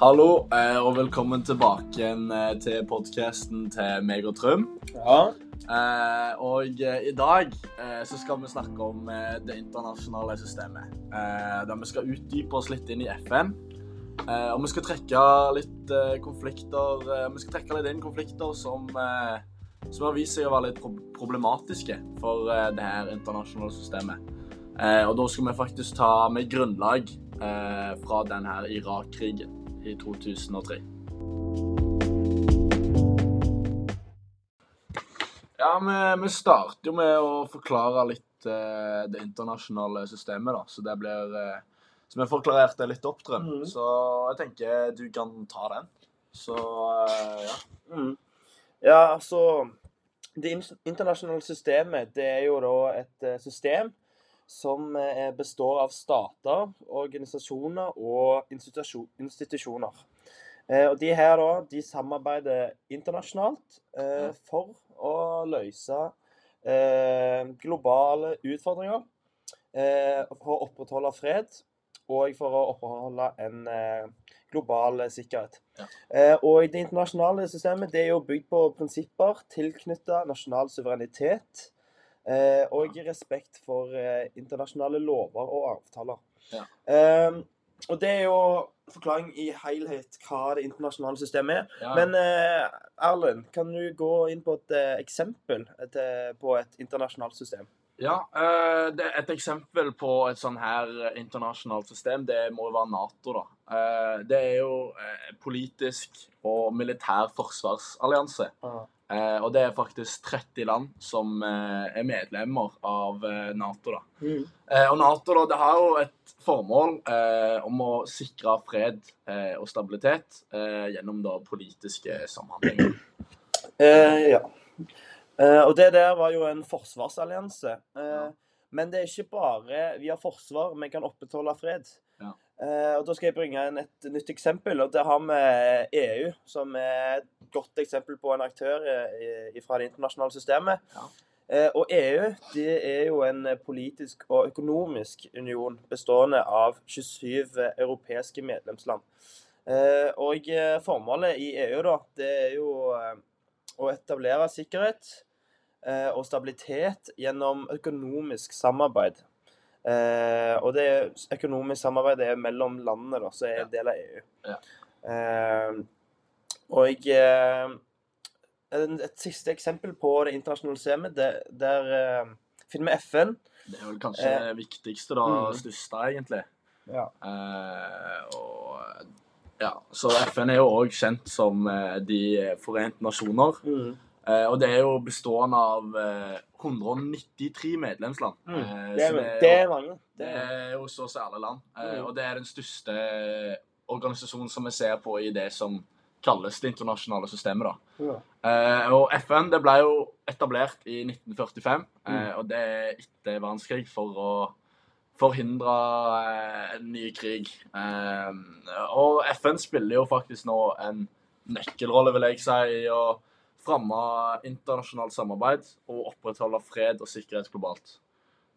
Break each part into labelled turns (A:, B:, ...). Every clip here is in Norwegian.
A: Hallo, eh, og velkommen tilbake eh, til podkasten til meg og Trym.
B: Ja.
A: Eh, og i dag så skal vi snakke om det internasjonale systemet. Der vi skal utdype oss litt inn i FN. Og vi skal trekke litt konflikter Vi skal trekke litt inn konflikter som, som har vist seg å være litt problematiske for det her internasjonale systemet. Og da skal vi faktisk ta med grunnlag fra denne Irak-krigen i 2003. Ja, vi, vi starter jo med å forklare litt eh, det internasjonale systemet, da. Så det blir eh, Så vi forklarerte litt opp.
B: Mhm.
A: Så jeg tenker du kan ta den. Så eh, ja.
B: Mm. Ja, altså Det internasjonale systemet det er jo da et eh, system som eh, består av stater, organisasjoner og institusjoner. Eh, Og de her da, de samarbeider internasjonalt eh, for å løse eh, globale utfordringer. Eh, for å opprettholde fred og for å opprettholde en global sikkerhet.
A: Ja.
B: Og det internasjonale systemet det er jo bygd på prinsipper tilknyttet nasjonal suverenitet og respekt for eh, internasjonale lover og avtaler.
A: Ja.
B: Eh, og det er jo forklaring i helhet hva det internasjonale systemet er.
A: ja.
B: Men eh, Erlend, kan du gå inn på et eh, eksempel på et internasjonalt system?
A: Ja, eh, det et eksempel på et sånn her internasjonalt system, det må jo være Nato, da. Eh, det er jo eh, politisk og militær forsvarsallianse. Eh, og det er faktisk 30 land som eh, er medlemmer av eh, Nato, da. Eh, og Nato da, det har jo et formål eh, om å sikre fred eh, og stabilitet eh, gjennom da politiske samhandlinger.
B: Eh, ja. Eh, og det der var jo en forsvarsallianse. Eh,
A: Ja.
B: Men det er ikke bare via forsvar vi kan opprettholde fred. Eh, og Da skal jeg bringe inn et nytt eksempel. og Det har vi EU, som er et godt eksempel på en aktør eh, fra det internasjonale systemet.
A: Ja.
B: Eh, og EU det er jo en politisk og økonomisk union bestående av 27 europeiske medlemsland. Og formålet i EU da, det er jo å etablere sikkerhet og stabilitet gjennom økonomisk samarbeid. Eh, og det økonomiske økonomisk samarbeid er mellom landene da, som er en del av EU.
A: Ja.
B: Eh, og eh, et siste eksempel på det internasjonale systemet, det, der eh, finner vi FN.
A: Det er vel kanskje
B: Eh,
A: det viktigste, da,
B: mm.
A: største, egentlig.
B: Ja.
A: Eh, og ja, så FN er jo òg kjent som De forente nasjoner.
B: Mm.
A: Eh, og det er jo bestående av eh, 193 medlemsland.
B: Mm.
A: Eh,
B: Det, er, det er mange.
A: det
B: Det er,
A: jo så særlig land. Eh,
B: Mm.
A: Og det er den største organisasjonen som vi ser på i det som kalles det internasjonale systemet. da.
B: ja.
A: Eh, og FN det ble jo etablert i 1945, eh,
B: Mm.
A: og det er etter verdenskrig for å forhindre eh, en ny krig. Eh, og FN spiller jo faktisk nå en nøkkelrolle, vil jeg si, i å fremme internasjonalt samarbeid og opprettholde fred og sikkerhet globalt.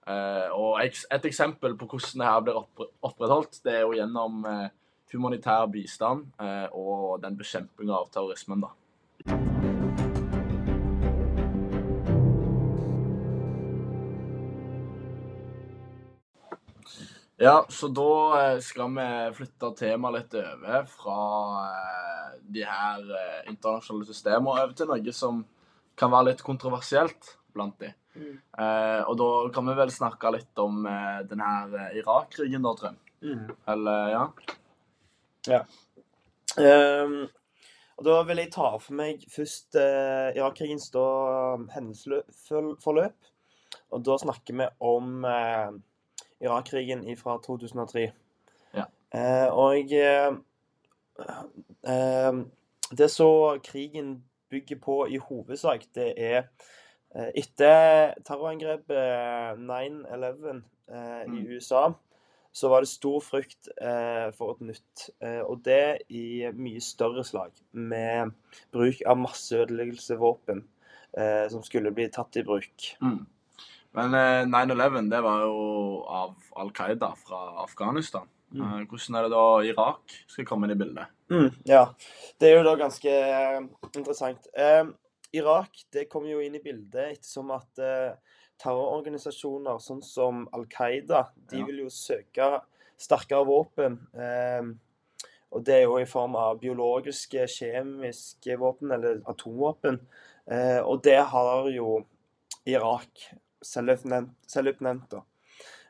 A: Eh, og et eksempel på hvordan det her blir opprettholdt, det er jo gjennom eh, humanitær bistand eh, og den bekjempinga av terrorismen, da. Ja, så da eh, skal vi flytte temaet litt over fra eh, de her eh, internasjonale systemene over til noe som kan være litt kontroversielt blant de.
B: Mm.
A: Eh, og da kan vi vel snakke litt om eh, den her Irak-krigen, da, Trym.
B: Mm.
A: Eller, ja?
B: Ehm, og Da vil jeg ta for meg først uh, Irak-krigens da, hendelsesforløp. Og da snakker vi om eh, Irak-krigen fra 2003.
A: Ja.
B: Eh, og eh, eh, det som krigen bygger på i hovedsak, det er etter terrorangrepet 9-11 eh, i
A: Mm.
B: USA, så var det stor frykt eh, for et nytt. Eh, og det i mye større slag, med bruk av masseødeleggelsesvåpen eh, som skulle bli tatt i bruk.
A: Mm. Men eh, 9-11 det var jo av Al Qaida fra Afghanistan.
B: Mm.
A: Eh, Hvordan er det da Irak skal komme inn i bildet?
B: Mm, ja. Det er jo da ganske eh, interessant. Irak det kommer jo inn i bildet ettersom at eh, terrororganisasjoner sånn som Al Qaida de
A: Ja.
B: vil jo søke sterkere våpen. Og det er jo i form av biologiske, kjemiske våpen, eller atomvåpen. Eh, og det har jo Irak selvoppnevnt, selvoppnevnt da.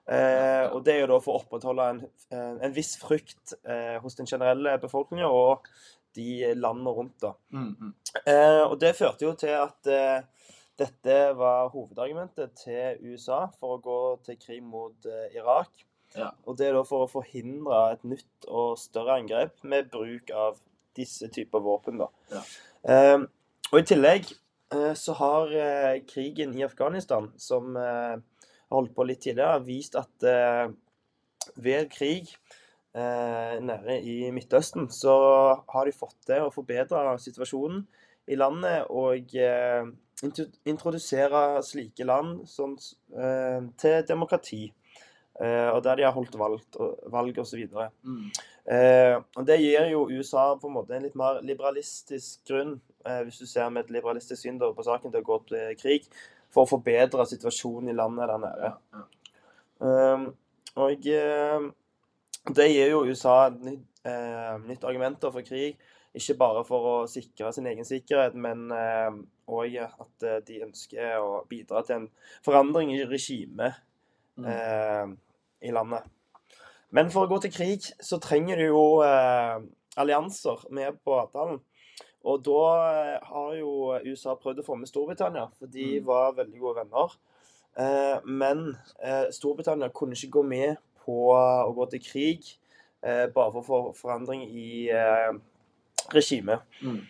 B: Eh, og det er jo da for å opprettholde en, en, viss frykt eh, hos den generelle befolkninga og de landene rundt. da.
A: Mm, mm.
B: Eh, og det førte jo til at eh, dette var hovedargumentet til USA for å gå til krig mot eh, Irak.
A: Ja.
B: Og det er da for å forhindre et nytt og større angrep med bruk av disse typer våpen. da.
A: Ja.
B: Eh, og i tillegg så har eh, krigen i Afghanistan, som eh, har holdt på litt tidligere, vist at eh, ved krig eh, nede i Midtøsten, så har de fått til å forbedre situasjonen i landet og eh, introdusere slike land som, eh, til demokrati. Eh, og der de har holdt valg, valg osv.
A: Mm.
B: Eh, og det gir jo USA på en måte en litt mer liberalistisk grunn, eh, hvis du ser med et liberalistisk syn på saken, til å gå til krig for å forbedre situasjonen i landet der nede. Um, og eh, det gir jo USA et nytt, eh, nytt argumenter for krig. Ikke bare for å sikre sin egen sikkerhet, men òg at eh, de ønsker å bidra til en forandring i regimet
A: Mm.
B: eh, i landet. Men for å gå til krig så trenger du jo eh, allianser med på avtalen. Og da eh, har jo USA prøvd å få med Storbritannia, for de
A: Mm.
B: var veldig gode venner. Eh, men eh, Storbritannia kunne ikke gå med på å gå til krig bare for å få forandring i regimet.
A: Mm.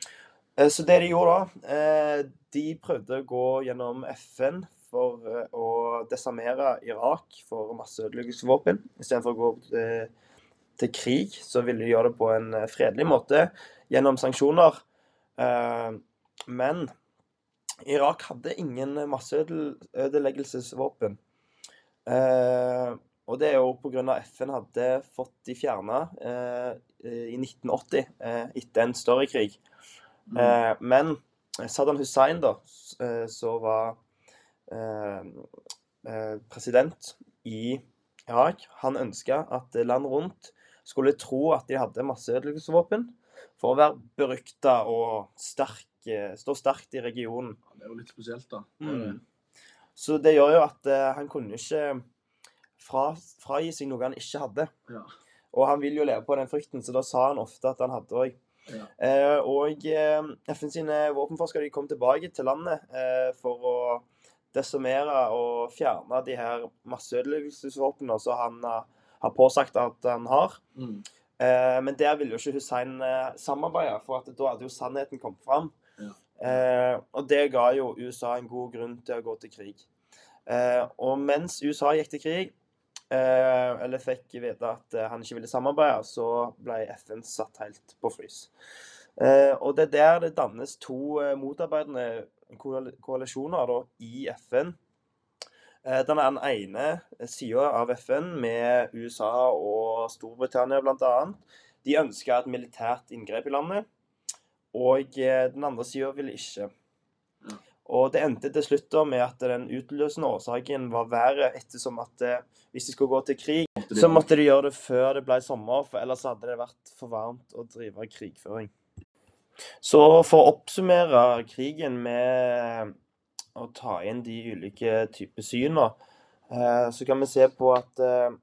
B: Så det de gjorde da, de prøvde å gå gjennom FN for å desarmere Irak for masseødeleggelsesvåpen. Istedenfor å gå til krig, så ville de gjøre det på en fredelig måte gjennom sanksjoner. Eh, Men Irak hadde ingen masseødeleggelsesvåpen. Eh, Og det er jo pga. FN hadde fått de fjerna i 1980, eh, etter en større krig.
A: Mm.
B: Eh, men Saddam Hussein, da, s- eh, som var eh, eh, president i Irak, han ønska at land rundt skulle tro at de hadde masseødeleggelsesvåpen for å være berykta og sterk, eh, stå sterkt i regionen.
A: Ja, Det er jo litt spesielt, da.
B: Mm. Så det gjør jo at uh, han kunne ikke fra, fragi seg noe han ikke hadde.
A: Ja.
B: Og han vil jo leve på den frykten, så da sa han ofte at han hadde òg.
A: Ja.
B: Eh, og eh, FN sine våpenforskere de kom tilbake til landet eh, for å desarmere og fjerne de her masseødeleggelsesvåpnene som han har påsagt at han har.
A: Mm.
B: Eh, men der ville jo ikke Hussein eh, samarbeide, for at da hadde jo sannheten kommet fram.
A: Ja.
B: Eh, og det ga jo USA en god grunn til å gå til krig. Eh, og mens USA gikk til krig, eh, eller fikk vite at han ikke ville samarbeide, så ble FN satt helt på frys. Eh, og det er der det dannes to motarbeidende koal- koalisjoner da, i FN. Eh, den er den ene sida av FN, med USA og Storbritannia bl.a. De ønsker et militært inngrep i landet, og eh, den andre sida ville ikke. Og det endte til slutt med at den utløsende årsaken var været, ettersom at eh, hvis de skulle gå til krig, så måtte de gjøre det før det ble sommer, for ellers hadde det vært for varmt å drive krigføring. Så for å oppsummere krigen med å ta inn de ulike typer syn, eh, så kan vi se på at eh,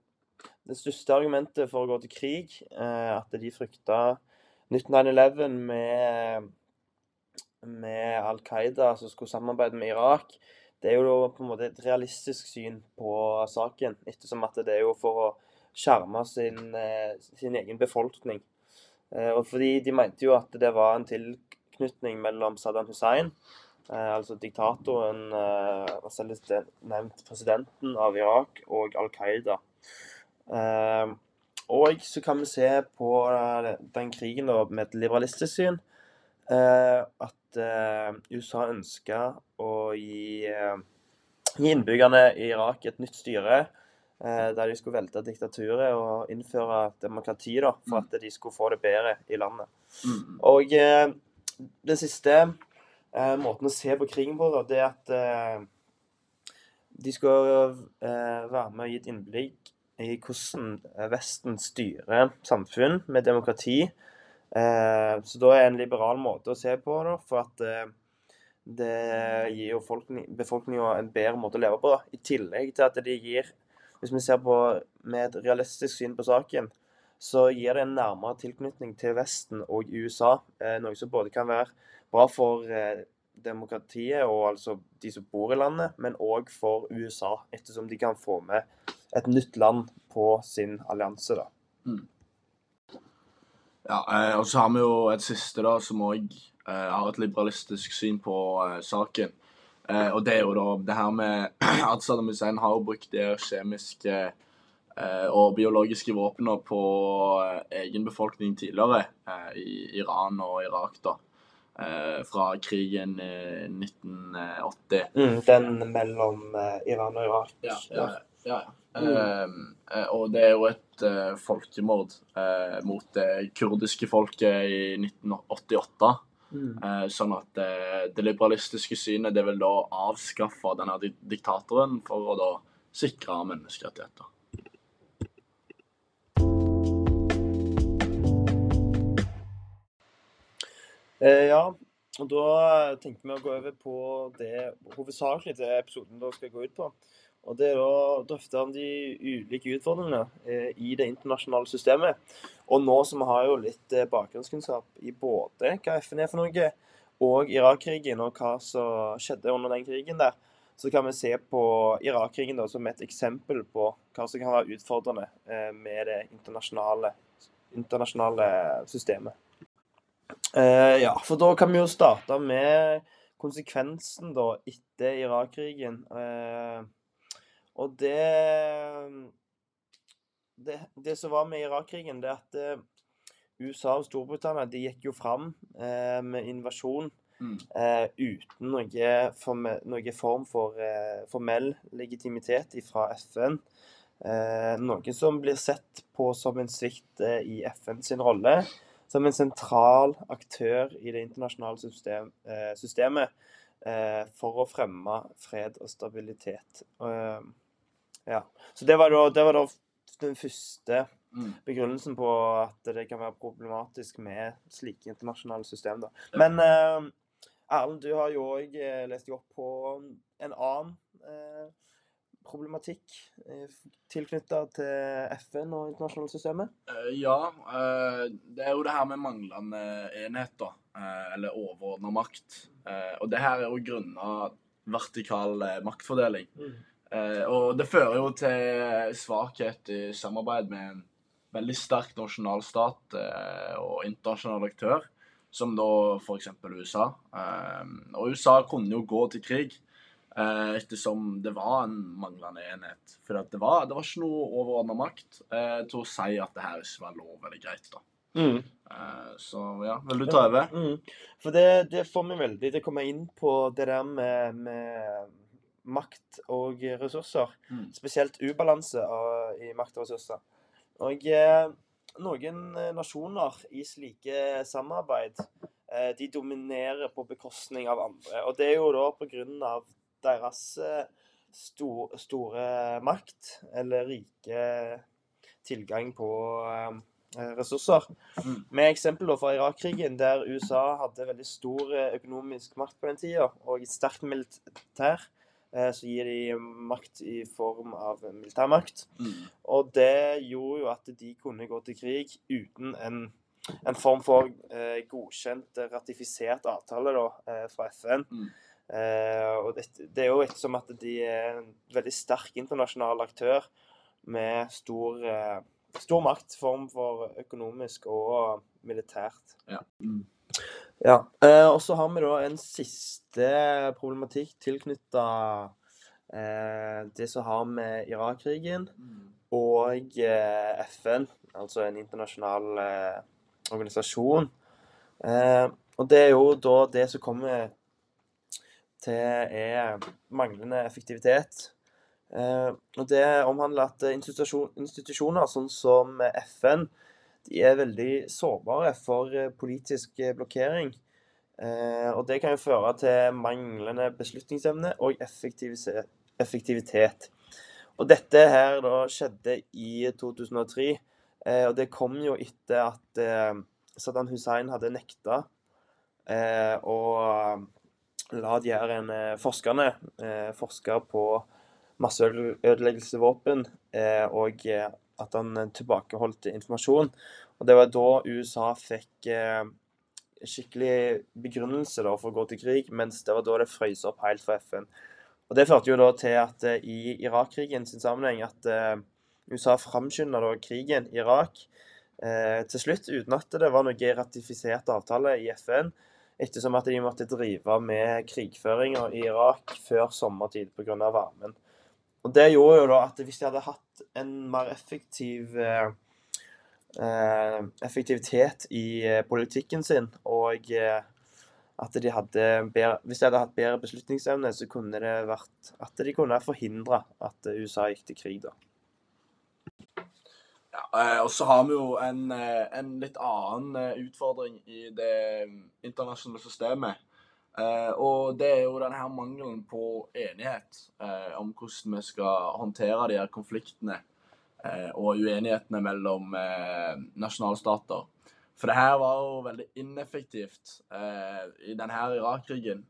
B: det største argumentet for å gå til krig, eh, at de frykta nytt 9-11 med, med Al Qaida som skulle samarbeide med Irak, det er jo på en måte et realistisk syn på saken, ettersom at det er jo for å skjerme sin, sin egen befolkning. Og fordi de mente jo at det var en tilknytning mellom Saddam Hussein, altså diktatoren, eh, og selv nevnt presidenten av Irak, og Al Qaida. Eh, Og så kan vi se på eh, den krigen da, med et liberalistisk syn. eh, At eh, USA ønska å gi, eh, gi innbyggerne i Irak et nytt styre. eh, der de skulle velte diktaturet og innføre demokrati da, for
A: Mm.
B: at de skulle få det bedre i landet.
A: Mm.
B: Og eh, det siste eh, måten å se på krigen på, da, det er at eh, de skal eh, være med og gi et innblikk i hvordan eh, Vesten styrer samfunn med demokrati. Eh, så da er en liberal måte å se på det, for at eh, det gir jo befolkninga en bedre måte å leve på. da. I tillegg til at det gir, hvis vi ser på med et realistisk syn på saken, så gir det en nærmere tilknytning til Vesten og USA. Eh, noe som både kan være bra for eh, demokratiet og altså de som bor i landet, men òg for USA, ettersom de kan få med et nytt land på sin allianse. da.
A: Ja, eh, og så har vi jo et siste da, som òg har et liberalistisk syn på eh, saken. Eh, og det er jo da det her med at Saddam Hussein har brukt det kjemiske eh, og biologiske våpen på eh, egen befolkning tidligere, eh, i Iran og Irak, da. Eh, fra krigen i 1980.
B: Mm, den mellom eh, Iran og Irak.
A: Ja, ja, ja. ja.
B: Mm.
A: Eh, eh, og det er jo et eh, folkemord eh, mot det kurdiske folket i 1988.
B: Mm.
A: Eh, sånn at eh, det liberalistiske synet det vil da avskaffe denne diktatoren for å da sikre menneskerettigheter.
B: Ja, og da tenkte vi å gå over på det hovedsakelig det episoden da skal gå ut på. Og det er å drøfte om de ulike utfordringene eh, i det internasjonale systemet. Og nå som vi har jo litt eh, bakgrunnskunnskap i både hva FN er for noe, og Irak-krigen, og hva som skjedde under den krigen der, så kan vi se på Irak-krigen som et eksempel på hva som kan være utfordrende eh, med det internasjonale, internasjonale systemet. Eh, ja, for da kan vi jo starte med konsekvensen da etter Irak-krigen. Eh, og det, det Det som var med Irak-krigen, det er at eh, USA og Storbritannia de gikk jo fram eh, med invasjon
A: Mm.
B: eh, uten noe, forme, noe form for eh, formell legitimitet fra FN. Noe som blir sett på som en svikt i FN sin rolle som en sentral aktør i det internasjonale system, eh, systemet eh, for å fremme fred og stabilitet. Eh, ja. Så det var, da, det var da den første
A: Mm.
B: begrunnelsen på at det kan være problematisk med slike internasjonale system. Da. Men eh, Erlend, du har jo òg lest deg opp på en annen eh, problematikk eh, tilknytta til FN og internasjonale systemet.
A: Eh, ja, eh, det er jo det her med manglende enheter, eller overordna makt. Og det her er jo grunna vertikal maktfordeling. Mm. og det fører jo til svakhet i samarbeid med en veldig sterk nasjonalstat og internasjonal aktør, som da f.eks. USA. Og USA kunne jo gå til krig eh, ettersom det var en manglende enhet. For det var, det var ikke noe overordna makt eh, til å si at det her ikke var lov eller greit. da.
B: Mm.
A: Eh, så ja, vil du ta over?
B: Mm. For det, det får vi veldig til å komme inn på det der med, med makt og ressurser.
A: Mm.
B: Spesielt ubalanse av, i makt og ressurser. Og eh, noen eh, nasjoner i slike samarbeid eh, de dominerer på bekostning av andre. Og det er jo da av deres eh, stor, store makt, eller rike tilgang på eh, ressurser.
A: Mm.
B: Med eksempel fra Irak-krigen, der USA hadde veldig stor eh, økonomisk makt på den tida, og et sterkt militær, så gir de makt i form av militærmakt.
A: Mm.
B: Og det gjorde jo at de kunne gå til krig uten en, en form for godkjent, ratifisert avtale da, fra FN. Eh, og det, det er jo ettersom at de er en veldig sterk internasjonal aktør med stor, eh, stor makt, form for økonomisk og militært.
A: Ja. Mm.
B: Ja, eh, og så har vi da en siste problematikk tilknytta eh, det som har med Irak-krigen
A: Mm.
B: og eh, FN, altså en internasjonal eh, organisasjon. Eh, og det er jo da det som kommer til er manglende effektivitet Eh, og Det omhandler at institusjoner sånn som FN de er veldig sårbare for politisk blokkering. Og Det kan jo føre til manglende beslutningsevne og effektivitet. Og Dette her da skjedde i 2003. Og det kom jo etter at Saddam Hussein hadde nekta å la de her forskerne forske på masseødeleggelsesvåpen, og at han tilbakeholdt informasjon. Og Det var da USA fikk skikkelig begrunnelse da, for å gå til krig, mens det var da det frøs opp helt for FN. Og Det førte jo da til at i Irak-krigen sin sammenheng at USA framskynda krigen i Irak eh, til slutt, uten at det var noe ratifisert avtale i FN, ettersom at de måtte drive med krigføringa i Irak før sommertid pga. varmen. Og Det gjorde jo da at hvis de hadde hatt en mer effektiv eh, eh effektivitet i eh, politikken sin, og eh, at de hadde bedre, hvis de hadde hatt bedre beslutningsevne, så kunne det vært at de kunne forhindre at USA gikk til krig. da.
A: Ja, eh, og så har vi jo en, eh, en, litt annen eh, utfordring i det internasjonale systemet. og det er jo denne her mangelen på enighet om hvordan vi skal håndtere de her konfliktene og uenighetene mellom nasjonalstater. For det her var jo veldig ineffektivt i denne Irak-krigen.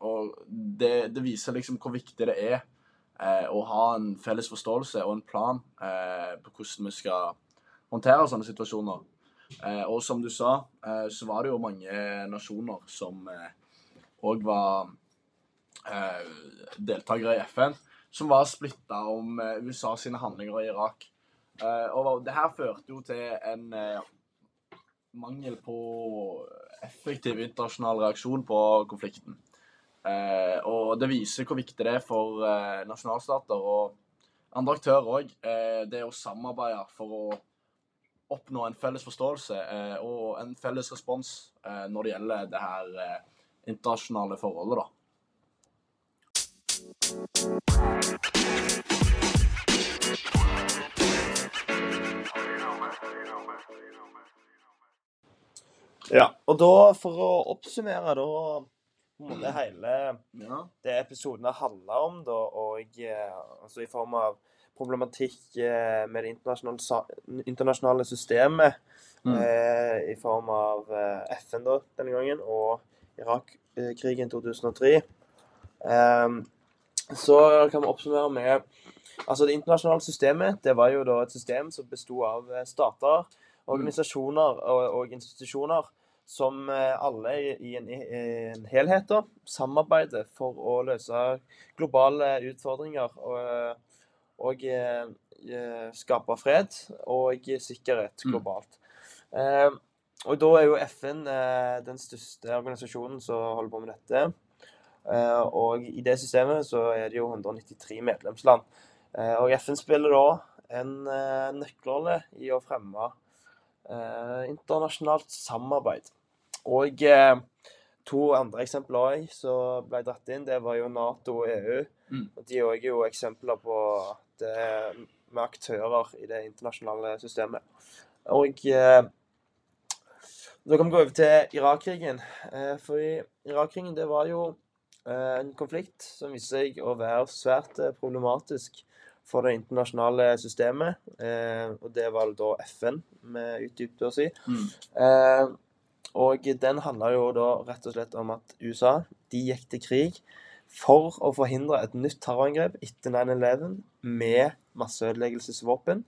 A: og det, det viser liksom hvor viktig det er eh, å ha en felles forståelse og en plan eh, på hvordan vi skal håndtere sånne situasjoner. Eh, og som du sa, så var det jo mange nasjoner som òg var deltakere i FN, som var splitta om USA sine handlinger i Irak. og det her førte jo til en mangel på effektiv internasjonal reaksjon på konflikten. Eh, og det viser hvor viktig det er for eh, nasjonalstater og andre aktører òg, eh, det å samarbeide for å oppnå en felles forståelse eh, og en felles respons eh, når det gjelder det her eh, internasjonale forholdet, da.
B: Ja, og da for å oppsummere, da på det hele ja. det episoden har handla om, da, og eh, altså i form av problematikk eh, med det internasjonale, internasjonale systemet mm. eh, i form av eh, FN da, denne gangen, og Irak-krigen 2003. Eh, så kan vi oppsummere med Altså, det internasjonale systemet det var jo da et system som besto av stater, mm. organisasjoner og, og institusjoner som eh, alle i en, en helhet da, samarbeider for å løse globale utfordringer og, og eh, skape fred og sikkerhet mm. globalt. Mm. Eh, og da er jo FN eh, den største organisasjonen som holder på med dette. Eh, og i det systemet så er det jo 193 medlemsland. Eh, og FN spiller da en nøkkelrolle i å fremme internasjonalt samarbeid. Og eh, to andre eksempler òg som ble dratt inn, det var jo Nato og EU. Mm. Og de er jo eksempler på at det med aktører i det internasjonale systemet. Og eh, da kan vi gå over til Irak-krigen. Eh, for Irak-krigen det var jo eh, en konflikt som viste seg å være svært eh, problematisk for det internasjonale systemet. Eh, og det var da FN vi utdypte oss i. Mm. Og den handla jo da rett og slett om at USA de gikk til krig for å forhindre et nytt terrorangrep etter 9-11 med masseødeleggelsesvåpen.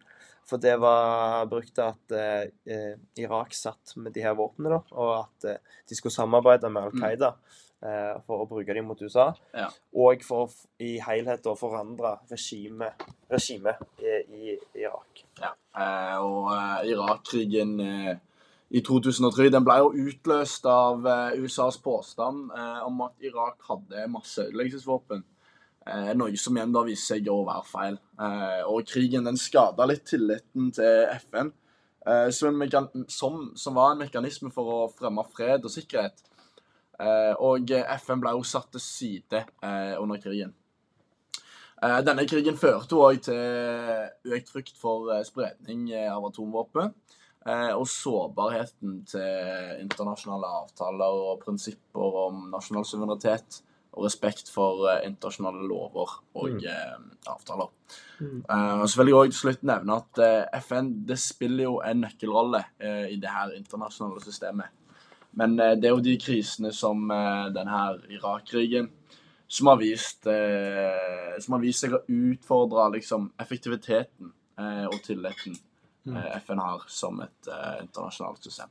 B: For det var brukt at eh, Irak satt med de her våpnene, da, og at eh, de skulle samarbeide med Al mm. Qaida eh, for å bruke dem mot USA. Ja. Og for i helhet å forandre regimet regime i, i, Irak.
A: Ja, eh, og eh, Irak-krigen eh, i 2003. Den ble jo utløst av USAs påstand om at Irak hadde masseødeleggelsesvåpen. Uh, noe som igjen da viser seg å være feil. og krigen den skada litt tilliten til FN, som, som, som, var en mekanisme for å fremme fred og sikkerhet. Og FN ble jo satt til side under krigen. Eh, Denne krigen førte òg til økt frykt for eh, spredning eh, av atomvåpen. eh, Og sårbarheten til internasjonale avtaler og prinsipper om nasjonal suverenitet og respekt for eh, internasjonale lover og
B: Mm.
A: eh, avtaler.
B: Mm.
A: Eh, og så vil jeg også til slutt nevne at eh, FN det spiller jo en nøkkelrolle eh, i det her internasjonale systemet. Men eh, det er jo de krisene som eh, den Irak-krigen som har vist eh, som har vist seg å utfordre liksom, effektiviteten eh, og tilliten eh, FN har som et internasjonalt system.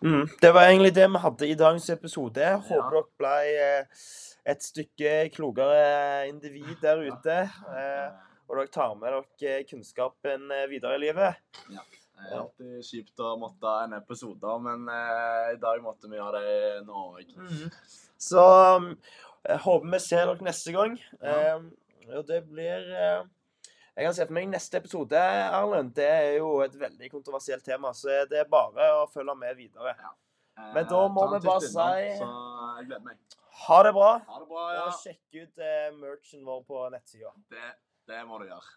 B: Mm. Det var egentlig det vi hadde i dagens episode. Jeg Håper
A: Ja.
B: dere ble et stykke klokere individ der ute. Og dere tar med dere kunnskapen videre i livet.
A: Det er alltid kjipt å måtte en episode, men eh, i dag måtte vi gjøre det nå Mm.
B: Så um, jeg håper vi ser dere neste gang.
A: Ja.
B: Eh, og det blir eh, Jeg kan se for meg neste episode, Erlend. Det er jo et veldig kontroversielt tema, så det er bare å følge med videre. Men da må vi bare si-. Ha det bra.
A: Ha det bra, ja.
B: Og sjekk ut eh, merchen vår på nettsida.
A: Det, det må du gjøre.